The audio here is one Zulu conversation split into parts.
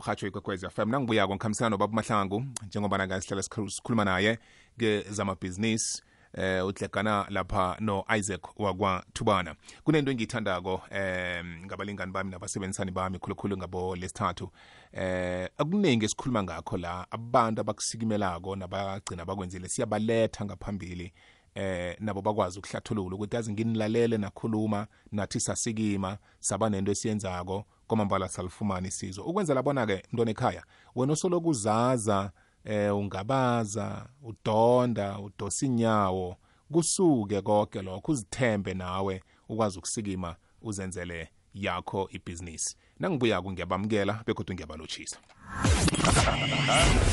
mhatsho ikwekwezi fm nangibuyako ngikhambisana nobaba mahlangu njengoba nanga sihlala sikhuluma naye ke zamabhizinisi eh udlegana lapha no-isaac wakwathubana. Kunento engiyithandako eh ngabalingani bami nabasebenzisani bami khulukhulu ngabo lesithathu. Eh akuningi esikhuluma ngakho la abantu abakusikimelako nabagcina bakwenzile siyabaletha ngaphambili. Eh nabo bakwazi ukuhlathulula ukuthi yazi nginilalele nakhuluma nathi sasikima saba nento esiyenzako kwamambala salifumana isizo. Ukwenzela bona-ke ntwana ekhaya wena osoloku uzaza eh ungabaza udonda udosa inyawo kusuke konke lokho uzithembe nawe ukwazi ukusikima uzenzele yakho ibhizinisi. Nangibuyako ngiyabamukela bekodwa ngiyabalotshisa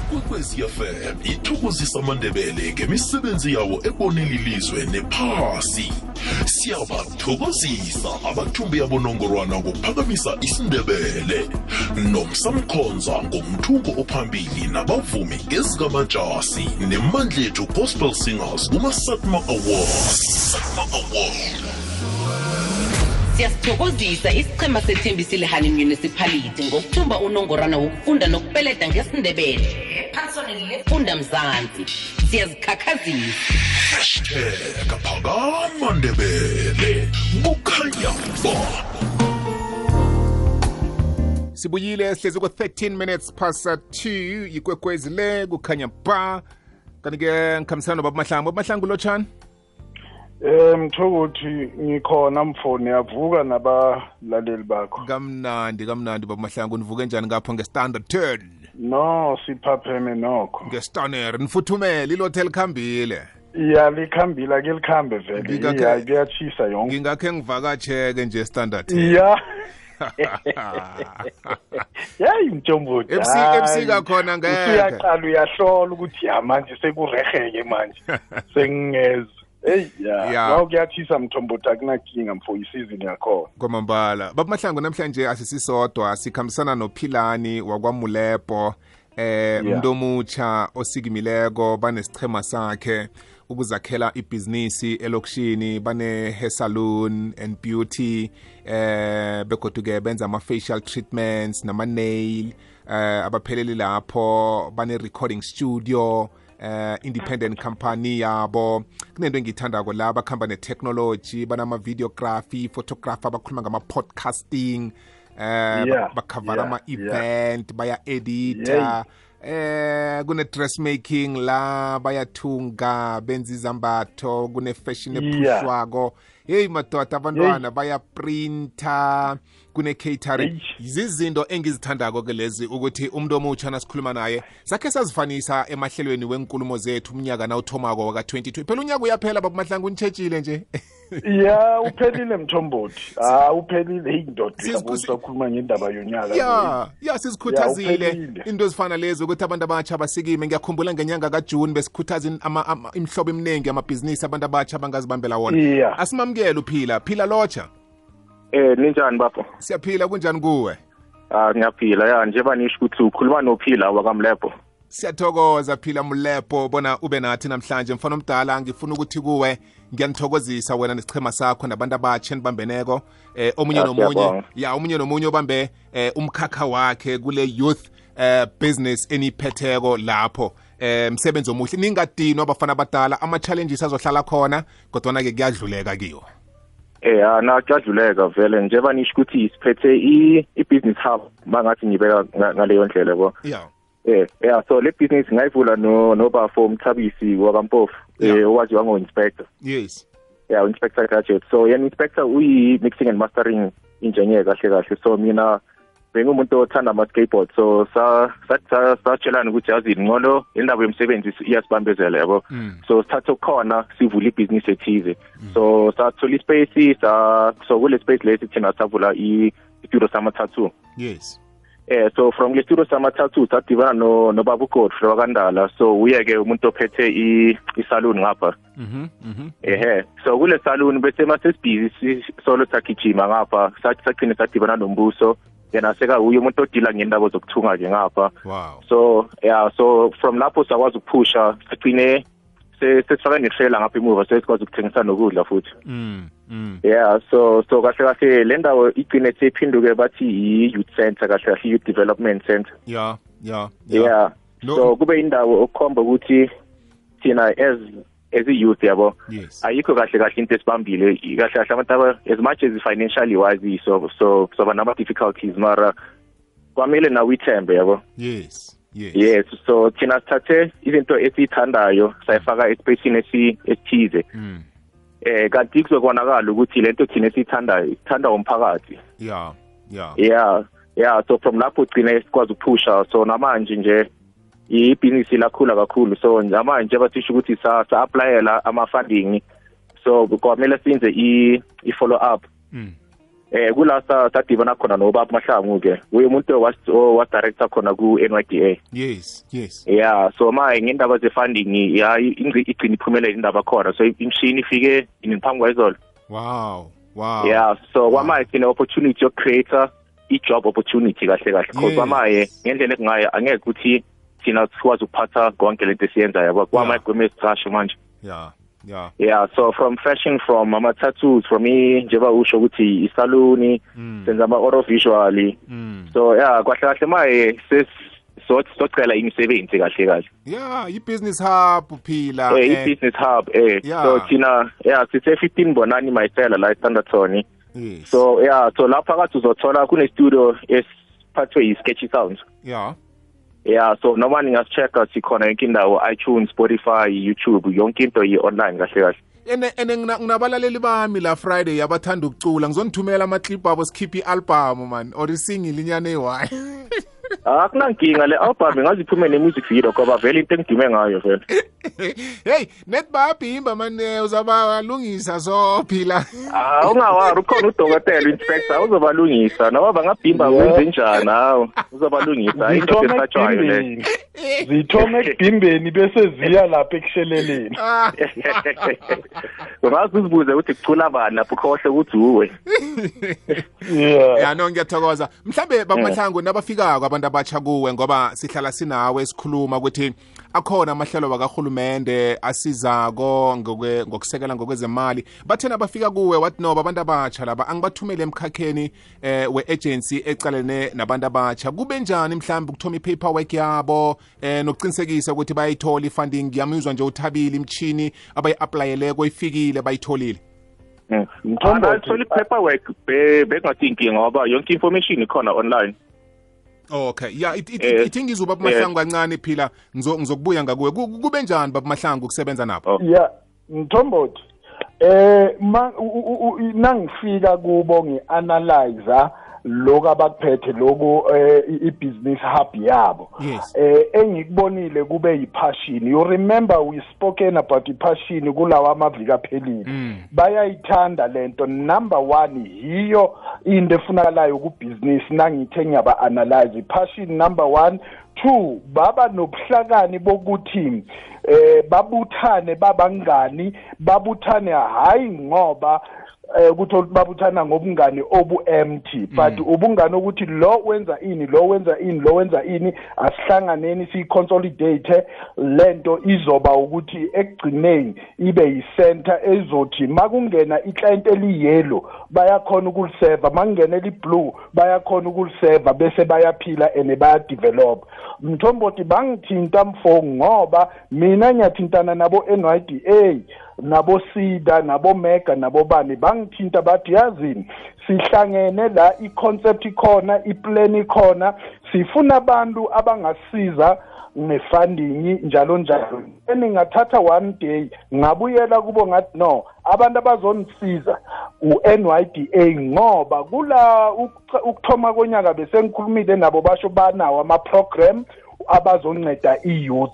kwekwezi fm ithokozisa amandebele ngemisebenzi yawo ebonela ilizwe nephasi. Siyabathokozisa abathumbi abonongorwana ngokuphakamisa isindebele. Nomsamkhonza ngomthungo ophambili nabavumi ngezikamajasi nemandlethu gospel singers kuma-satma awards. Satma award siyasithokozisa isichema sethembisile hani municipality ngokuthumba unongorana wokufunda nokupeleda ngesindebele. Ephaswaneni lefunda mzansi siyazikhakhazisa. Hashtag phakamandebele kukhanya ba sibuyile sihlezi ku-13 minutes past 2 yikwekwezi le kukhanya ba. Kanti-ke ngikhambisana nobaba mahlangu. Baba mahlangu lotshani Eh mthokothi ngikhona mfoni yavuka nabalaleli bakho. kamnandi kamnandi baba mahlangu nivuke njani ngapho nge-standard 10 No siphapheme nokho. ngestaneri nifuthumele ilothe likhambile Ya likhambile ake likhambe vele. Ya kuyachisa yonke. ngingakhe ngivakatsheke nje standard 10 Ya. Yayi. Ebusi- ebusika khona ngeke. Usuyaqala uyahlola ukuthi ya manje sekureheke manje. Sengingeza. Hey ya. Ya. Nawu kuyathisa mthomboti akunakinga mfo isizini yakho. kwamambala baba mahlangu namhlanje asisisodwa sikhambisana nophilani wakwamulepo eh umuntu omutsha osikimileko banesichema sakhe ukuzakhela ibhizinisi elokishini bane-hair salon and beauty eh begodu-ke benza ama-facial treatments nama-nail eh abapheleli lapho bane-recording studio eh independent company yabo. Kunento engiyithandako la bakhamba ne-technology banama-videography photographer bakhuluma ngama-podcasting eh Yeah, bakhavara yeah, ama-event baya-edita eh kune dressmaking la bayathunga benza izambatho kune fashion Yeah. Ephushwako hey madoda abantwana bayaprinta kune catering. Zizinto engizithandako ke lezi ukuthi umuntu omutsha nasikhuluma naye sakhe sazifanisa emahlelweni wenkulumo zethu umnyaka nawuthomako waka-2020 phela unyaka uyaphela baba mahlangu nitshejile nje. Ya uphelile mthomboti. Ah uphelile hey ndoda Sizikhusi- yabo sokhuluma ngendaba yonyaka. ya ya sizikhuthazile Ya, uphelile. into ezifana lezi ukuthi abantu abatsha basikime ngiyakhumbula ngenyanga kajuni besikhuthaza in- ama- ama- imhlobo eminingi amabhizinisi abantu abatsha bangazibambela wona Yeah. asimamukele uphila phila lotsha Eh ninjani bapho? siyaphila kunjani kuwe Ah ngiyaphila ya njengoba nisho ukuthi ukhuluma nophila wakamlepo. siyathokoza phila mulepo bona ube nathi namhlanje mfana omdala ngifuna ukuthi kuwe ngiyanithokozisa wena nesichema sakho nabantu abatsha enibambeneko eh omunye Ya, nomunye. siyabonga. ya omunye nomunye obambe eh umkhakha wakhe kule youth eh business eniphetheko lapho. Eh msebenzi omuhle. Ningadinwa abafana abadala ama-challenges azohlala khona kodwana-ke kuyadluleka kiwo. Eh ana kuyadluleka vele. Njengoba nisho ukuthi siphethe i i-business hub mangathi ngibeka nga- ngaleyo ndlela bo. ya. Eh yeah so le business ngayivula no nobafo umthabisi wakampofu. Yeah. eh owaziwa ngo-inspector. yes Yeah inspector graduate. So yena inspector uyi mixing and mastering engineer kahle kahle so mina bengumuntu othanda ama-skateboard so sa- sa- sa- satshelana ukuthi yazi ngcono indaba yomsebenzi iyasibambezela yabo Mm. so sithathe khona sivule ibhizinisi ethize so sathola ispace sa so kule space lesi thina savula i- istudio sama-tattoo yes eh so from le studio sama-tattoo sadibana no nobaba ugodfrey wakandala so uye-ke umuntu ophethe i- isaluni ngapha. Mhm mhm ehe so kule saluni bese masesibhizi solo sagijima ngapha sathi sagcine sadibana nombuso. Yena seka uye umuntu odila ngendaba zokuthunga nje ngapha. Wow. So yeah so from lapho sakwazi ukuphusha sigcine se- sesifake netrailer ngapha emuva sesikwazi ukuthengisa nokudla futhi. Mm mm. Yeah so so kahle kahle le ndawo igcine seyiphinduke bathi i-youth center kahle kahle youth development center yeah yeah yeah No- so kube indawo okukhomba ukuthi thina as as i-youth yabo yes. ayikho kahle kahle into esibambile. Kahle kahle abantu aba as much as financially wise so so soba nama difficulties mara kwamele nawe ithembe yabo. Yes. Yes. Yes so thina sithathe izinto esiyithandayo sayifaka espacini esi- esithize. Mm. Eh kanti kuzokubonakala ukuthi lento thina esiyithandayo ithanda umphakathi. Yeah yeah yeah yeah so from lapho ugcine sikwazi ukuphusha so namanje nje ibhizinisi lakhula kakhulu. So namanje basisho ukuthi sa sa applyela ama funding so kwamele senze i i follow up mm. Eh kula sa sadibana khona nobaba mahlangu ke uye umuntu was was director khona ku NYDA yes yes. Yeah so manje ngendaba ze funding ya ingci- igcina iphumelela indaba khona. So imshini ifike iniphambi kwayizolo wow wow. Yeah so kwamanje sine opportunity yo creator i-job opportunity kahle kahle. Because Yes. kwamanje ngendlela ekungayo angeke ukuthi thina sikwazi ukuphatha konke lento esiyenzayo. Yabo kwamanje kweme sicashe manje. Yeah yeah. Yeah so from fashion from ama tattoos from i njengoba usho ukuthi isaluni mm. senza ama auto visual mm. So yeah kahle kahle manje ses so socela imisebenzi kahle kahle. Yeah i-business hub phila eh eh, i-business hub eh. So thina yeah sithe 15 bonani myself la eStanderton yes. So yeah so lapha kathi uzothola kune studio esiphathwe yi-sketchy sounds. Yeah. Yeah so noma ningaschecka sikhona yonke indawo iTunes Spotify YouTube yonke into yi-online kahle kahle. Ene ene ngina- nginabalaleli bami la friday abathanda ukucula. Ngizonithumela amaclip abo sikhiphe i-album man or isingile inyane eyi-one akunankinga le album ngaziphuma ne-music video ngoba vele into engidume ngayo vele. Hey net bayabhimba man eh, uzabalungisa so phila ah ungawari ukhona udokotela inspector uzobalungisa. Noma bangabhimba kwenze njani? Hawo uzobalungisa. Into esatshwayo le zithoma ekubhimbeni bese ziya lapha ekusheleleni. Ah, ungaze uzibuze ukuthi kucula bani lapho ukhohle ukuthi uwe. Yeah. Ya no ngiyathokoza. Mhlambe babamahlangu nabafikako abantu abatsha kuwe ngoba sihlala sinawe sikhuluma ukuthi akhona amahlelo wakahulumende asizako ngokwe- ngokusekela ngokwezemali. Bathena bafika kuwe wathi no abantu abatsha laba angibathumele emkhakheni eh, we-agency ecalene nabantu abatsha kube njani mhlawumbe ukuthoma i-paperwork yabo eh, nokucinisekisa ukuthi bayayithola i-funding? Ngiyamuzwa nje uthabile imchini abayi-aplayeleko ifikile bayitholile. Mthombo, angathola i-paperwork be- bekungathi inkinga ngoba yonke information ikhona online okay. Ya it- it- Eh, ithi ngizuba babamahlangu kancane phila. Ngizo- ngizokubuya ngakuwe. Ku- ku- kube njani babamahlangu ukusebenza nabo? Oh. yeah mthombothi eh ma u- u- u- nangifika kubo ngianalyzer lokho abakuphethe lokho eh, i-business hub yabo. Eh engikubonile kube yipassion you remember we spoken about ipassion kulawa amaviki aphelile. Mm. bayayithanda lento. Number 1 yiyo into efunakalayo ku-business nangithe ngiyaba analyze passion number 1 two baba nobuhlakani bokuthi eh babuthane babangani babuthane hayi ngoba eh kutho babuthana ngobungani obu empty but ubungani ukuthi lo wenza ini lo wenza ini lo wenza ini asihlanganeni siconsolidate lento izoba ukuthi ekugcineni ibe yicenter ezothi makungena iclient eliyellow bayakhona ukuliseva makungena eliblue bayakhona ukuliseva bese bayaphila and bayadevelop. Mthombothi bangithinta mfo ngoba mina ngiyathintana nabo NYDA nabo sida nabo mega nabo bani bangithinta bathi yazini sihlangene la iconcept ikhona iplan ikhona sifuna abantu abangasiza nefunding njalo njalo. Eningathatha one day ngabuyela kubo ngathi no abantu abazonisiza u-NYDA ngoba kula ukuthoma konyaka bese ngikhulumile nabo basho banawo ama-program abazonceda i-youth.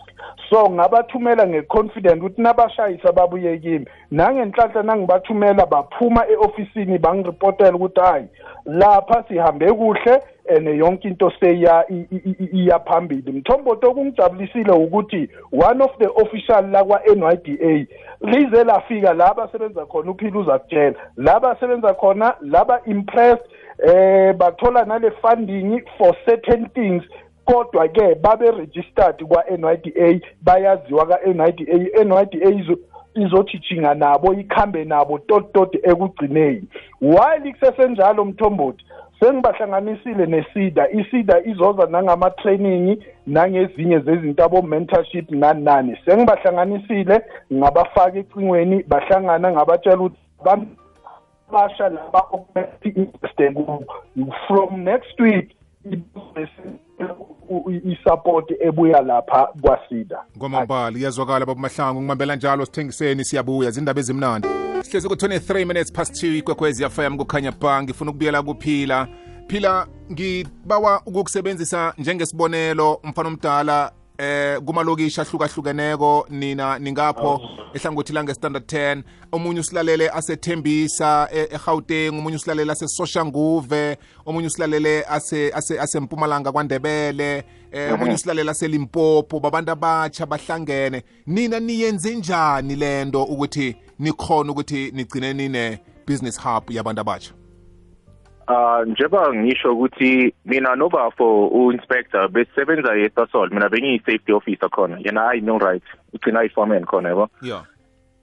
So ngabathumela ngeconfident ukuthi nabashayisa babuye kimi. Nangenhlanhla nangibathumela baphuma e-ofisini bangiripotela ukuthi hayi lapha sihambe kuhle and yonke into seya i- i- i- iya phambili. Mthomboto okungijabulisile ukuthi one of the official lakwa-NYDA lize lafika la basebenza khona uphila uzakutshela. La basebenza khona laba impressed eh bathola nale funding for certain things. Kodwa ke babe registered kwa NYDA bayaziwa ka NYDA NYDA izo izojijinga nabo ikhambe nabo tot tot ekugcineni. While kusesenjalo mthombothi? Sengibahlanganisile nesida. Isida izoza nangama training nangezinye zezinto abo mentorship nani nani sengibahlanganisile ngabafaka ecingweni bahlangana ngabatshela ukuthi abantu basha laba okumele investe kubo from next week i-support ebuya lapha kwasida. Ngomambali iyazwakala babamahlangu ngibambela njalo sithengiseni siyabuya zindaba ezimnandi. Sihlezi ku-23 minutes past 2 ikwekwezi fm kukhanya ba ngifuna ukubuyela kuphila. Phila ngibawa ukukusebenzisa njengesibonelo umfana omdala eh kumalokishi ahlukahlukeneko nina ningapho ehlangothi lange-standard 10 omunye usilalele asethembisa e- egauteng omunye usilalele asesoshanguve omunye usilalele ase- ase- asempumalanga kwandebele eh omunye usilalele aselimpopo. Babantu abatsha bahlangene. Nina niyenze njani lento ukuthi nikhona ukuthi nigcine nine business hub yabantu abatsha Ah njengoba ngisho ukuthi mina nobafo u-inspector besisebenza eSasol. Mina bengiyi-safety officer khona. Yena ayi-mill right. Ugcina ayi-foreman khona yabo? Yeah.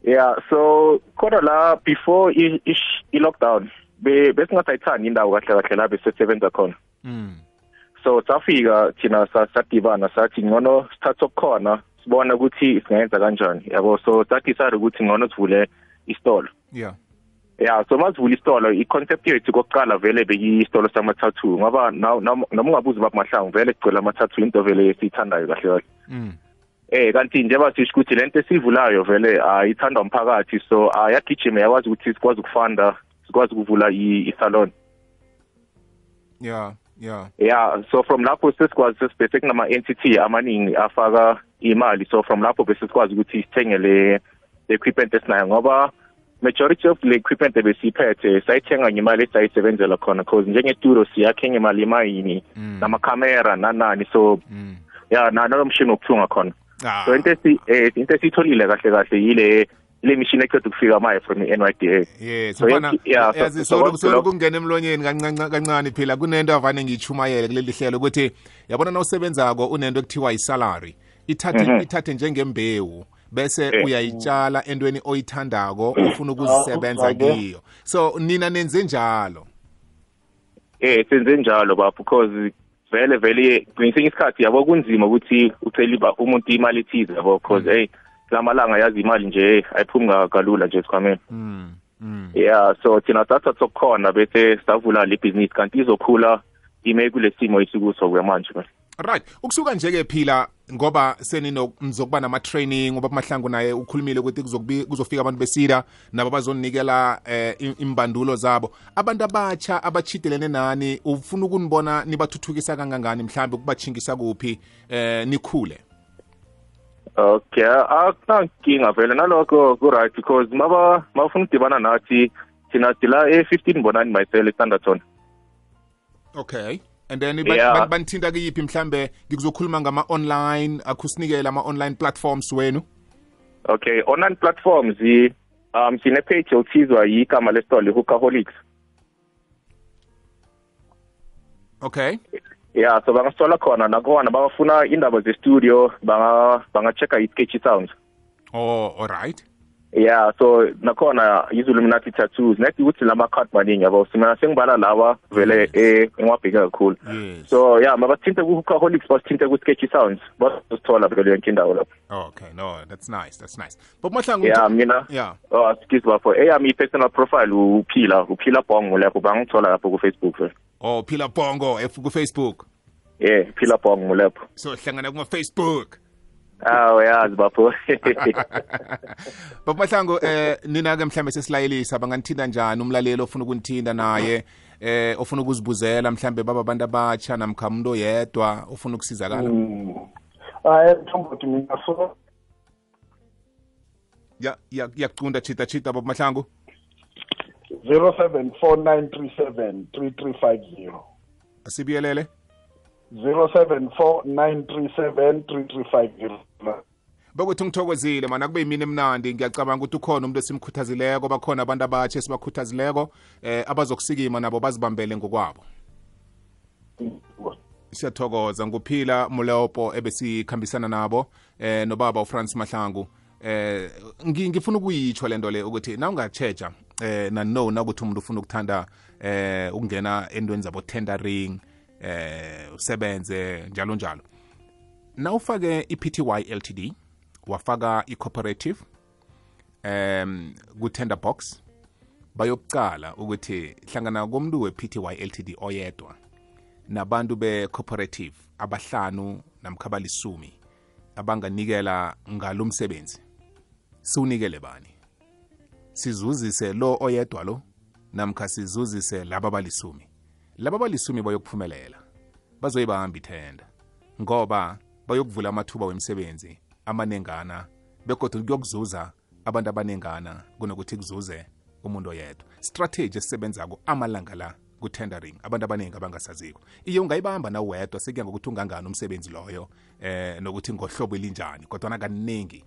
Yeah so khona la before i- ish- i-lockdown be- besingasayithandi indawo kahle kahle la besisebenza khona. Mm. so safika thina sa- sadibana sathi ngcono sithathe okukhona sibona ukuthi singenza kanjani. Yabo so sadecide ukuthi ngcono sivule istolo yeah. Ya so masivula isitolo i-concept yethu kokuqala vele bekiyisitolo sama-tattoo ngoba noma ungabuzi baba mahlangu vele sigcwele ama-tattoo into vele esiyithandayo kahle kahle. Mm. eh kanti njengoba sisho ukuthi lento esiyivulayo vele ayithandwa umphakathi so ayagijima yakwazi ukuthi sikwazi ukufunda sikwazi ukuvula i- i-salon. Yeah yeah yeah so from lapho sesikwazi sesibese kunama-entity amaningi afaka imali so from lapho bese sikwazi ukuthi sithenge le le equipment esinayo ngoba majority of le equipment ebesiyiphethe sayithenga ngemali esayisebenzela khona cause njengetulo siyakhe ngemali emayini Mm. namakhamera nanani so mm. ya nalo mshini wokuthunga khona ah. so into esi eh, into esiyitholile kahle kahle yile le mishini eqeda ukufika manje from i-NYDA yes So mfana yes, yeah, so- yazi so solo what- solo so- kungena emlonyeni kancane kancane phela kunento avane ngiyichumayele kuleli hlelo ukuthi yabona nawusebenzako unento ekuthiwa isalary ithathe ithathe njengembewu bese Eh. uyayitshala entweni oyithandako ufuna ukuzisebenza okay. kiyo so nina nenze njalo eh senze njalo baba because vele vele ngesinye isikhathi yabo kunzima ukuthi ucela iba- umuntu imali ethize yabo because hey lamalanga yazi imali nje ayiphumi ka- kalula nje esikhwameni mm. Mm. yeah so thina sathatha sokukhona bese savula le business kanti izokhula ime kule simo esikuso kwamanje man right ukusuka nje-ke phila ngoba seninokuba nama-training ngoba mahlangu naye ukhulumile ukuthi kuzofika abantu besida nabo bazonikela im- imbandulo zabo. Abantu abatsha abachidelene nani ufuna ukunibona nibathuthukisa kangangani? Mhlawumbe ukubachingisa kuphi? Eh nikhule. Okay akunankinga vele nalokho ku-right because maba mabafuna ukudibana nathi thina sila e-fifteen bonani myself estanderton okay. And then ba- Yeah. ba- banithinta kuyiphi mhlambe ngikuzokhuluma ngama-online akusinikele ama-online platforms wenu? Okay online platforms yi- um sine-page yokuthizwa yigama lesitolo i-hookaholics okay. Yeah so bangasithola khona nakhona bangafuna indaba ze-studio banga banga-checka i-sketchy sounds. Oh alright yeah so nakhona izuluminati tattoos. Nethi ukuthi lama-card maningi yabo simana sengibala lawa vele eh, engiwabheke kakhulu. Yes. So yeah mabathinte ku-hookaholics basithinte ku-sketchy sounds. Bazosithola vele yonke indawo lapho. Okay no that's nice that's nice. But mahlangu yeah mina yeah. oh excuse bafo. Eyami i-personal profile uphila uphila bongo lapho bangithola lapho ku-facebook. Vele oh phila bongo F- ku-facebook. Yeah phila bongo lapho. So hlangana kuma-facebook. Aw yazi bafo baba mahlangu eh nina-ke mhlambe sesilayelisa banganithinta njani umlaleli ofuna ukunithinta naye eh ofuna ukuzibuzela? Mhlambe baba abantu abatsha namkha umuntu oyedwa ofuna ukusizakala? Hayi mthombothi mina so ya ya yacunda chita chita baba mahlangu. 0749373350 asibiyelele 0749373350 bokuthi ngithokozile mana kube yimini emnandi. Ngiyacabanga ukuthi ukhona umuntu esimkhuthazileko bakhona abantu abatsha esibakhuthazileko eh abazokusikima nabo bazibambele ngokwabo. Siyathokoza nguphila muleopo ebesikhambisana nabo eh nobaba uFrance Mahlangu. Eh ngi- ngifuna ukuyitsho lento le ukuthi nawungatsheja eh nano nakuthi umuntu ufuna ukuthanda eh ukungena endweni zabo tendering eh usebenze njalo njalo. Nawufake i-PTY Ltd wafaka i-cooperative um ku-tender box. Bayokucala ukuthi hlangana komuntu we-PTY Ltd oyedwa nabantu be-cooperative abahlanu namkhabalisumi abanganikela ngalo msebenzi siwunikele bani? Sizuzise lo oyedwa lo namkha sizuzise laba abalisumi. Laba abalisumi bayokuphumelela. Bazoyibamba ithenda ngoba bayokuvula amathuba wemisebenzi amanengana begodwa kuyokuzuza abantu abanengana kunokuthi kuzuze umuntu oyedwa. Strategy esisebenzako amalanga la ku-tendering abantu abaningi abangasaziko. Iye ungayibamba nawedwa sekuya ngokuthi ungangani umsebenzi loyo eh nokuthi ngohlobo elinjani kodwana kaningi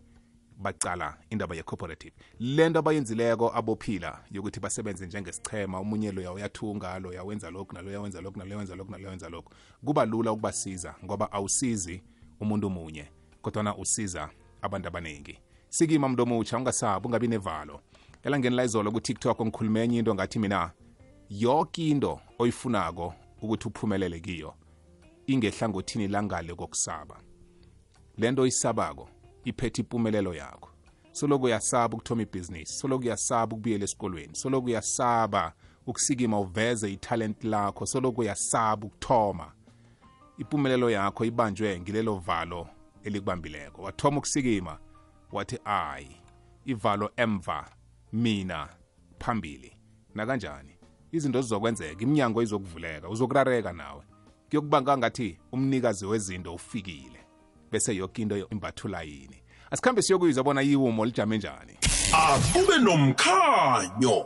bacala indaba ye-cooperative. Lento abayenzileko abophila yokuthi basebenze njengesichema omunye loya uyathunga loya wenza lokhu naloya wenza lokhu naloya wenza lokhu naloya wenza lokhu. Kuba lula ukubasiza ngoba awusizi umuntu munye kodwana usiza abantu abaningi sikima mntu omutsha ungasabi ungabi nevalo. Elangeni la izolo ku-tiktok ngikhulume enye into ngathi mina yoke into oyifunako ukuthi uphumelele kiyo ingehlangothini langale kokusaba. Lento oyisabako iphethe impumelelo yakho. Soloku uyasaba ukuthoma ibhizinisi soloku uyasaba ukubuyela esikolweni soloku uyasaba ukusikima uveze italent lakho soloku uyasaba ukuthoma. Impumelelo yakho ibanjwe ngilelo valo elikubambileko. Wathoma ukusikima wathi ayi ivalo emva mina phambili. Nakanjani? Izinto zizokwenzeka iminyango izokuvuleka uzokurareka nawe. Kuyokubanga ngathi umnikazi wezinto ufikile? Bese yoke into imbathula yini? Asikhambe siyokuyizwa bona iwumo lijame njani. Akube nomkhanyo.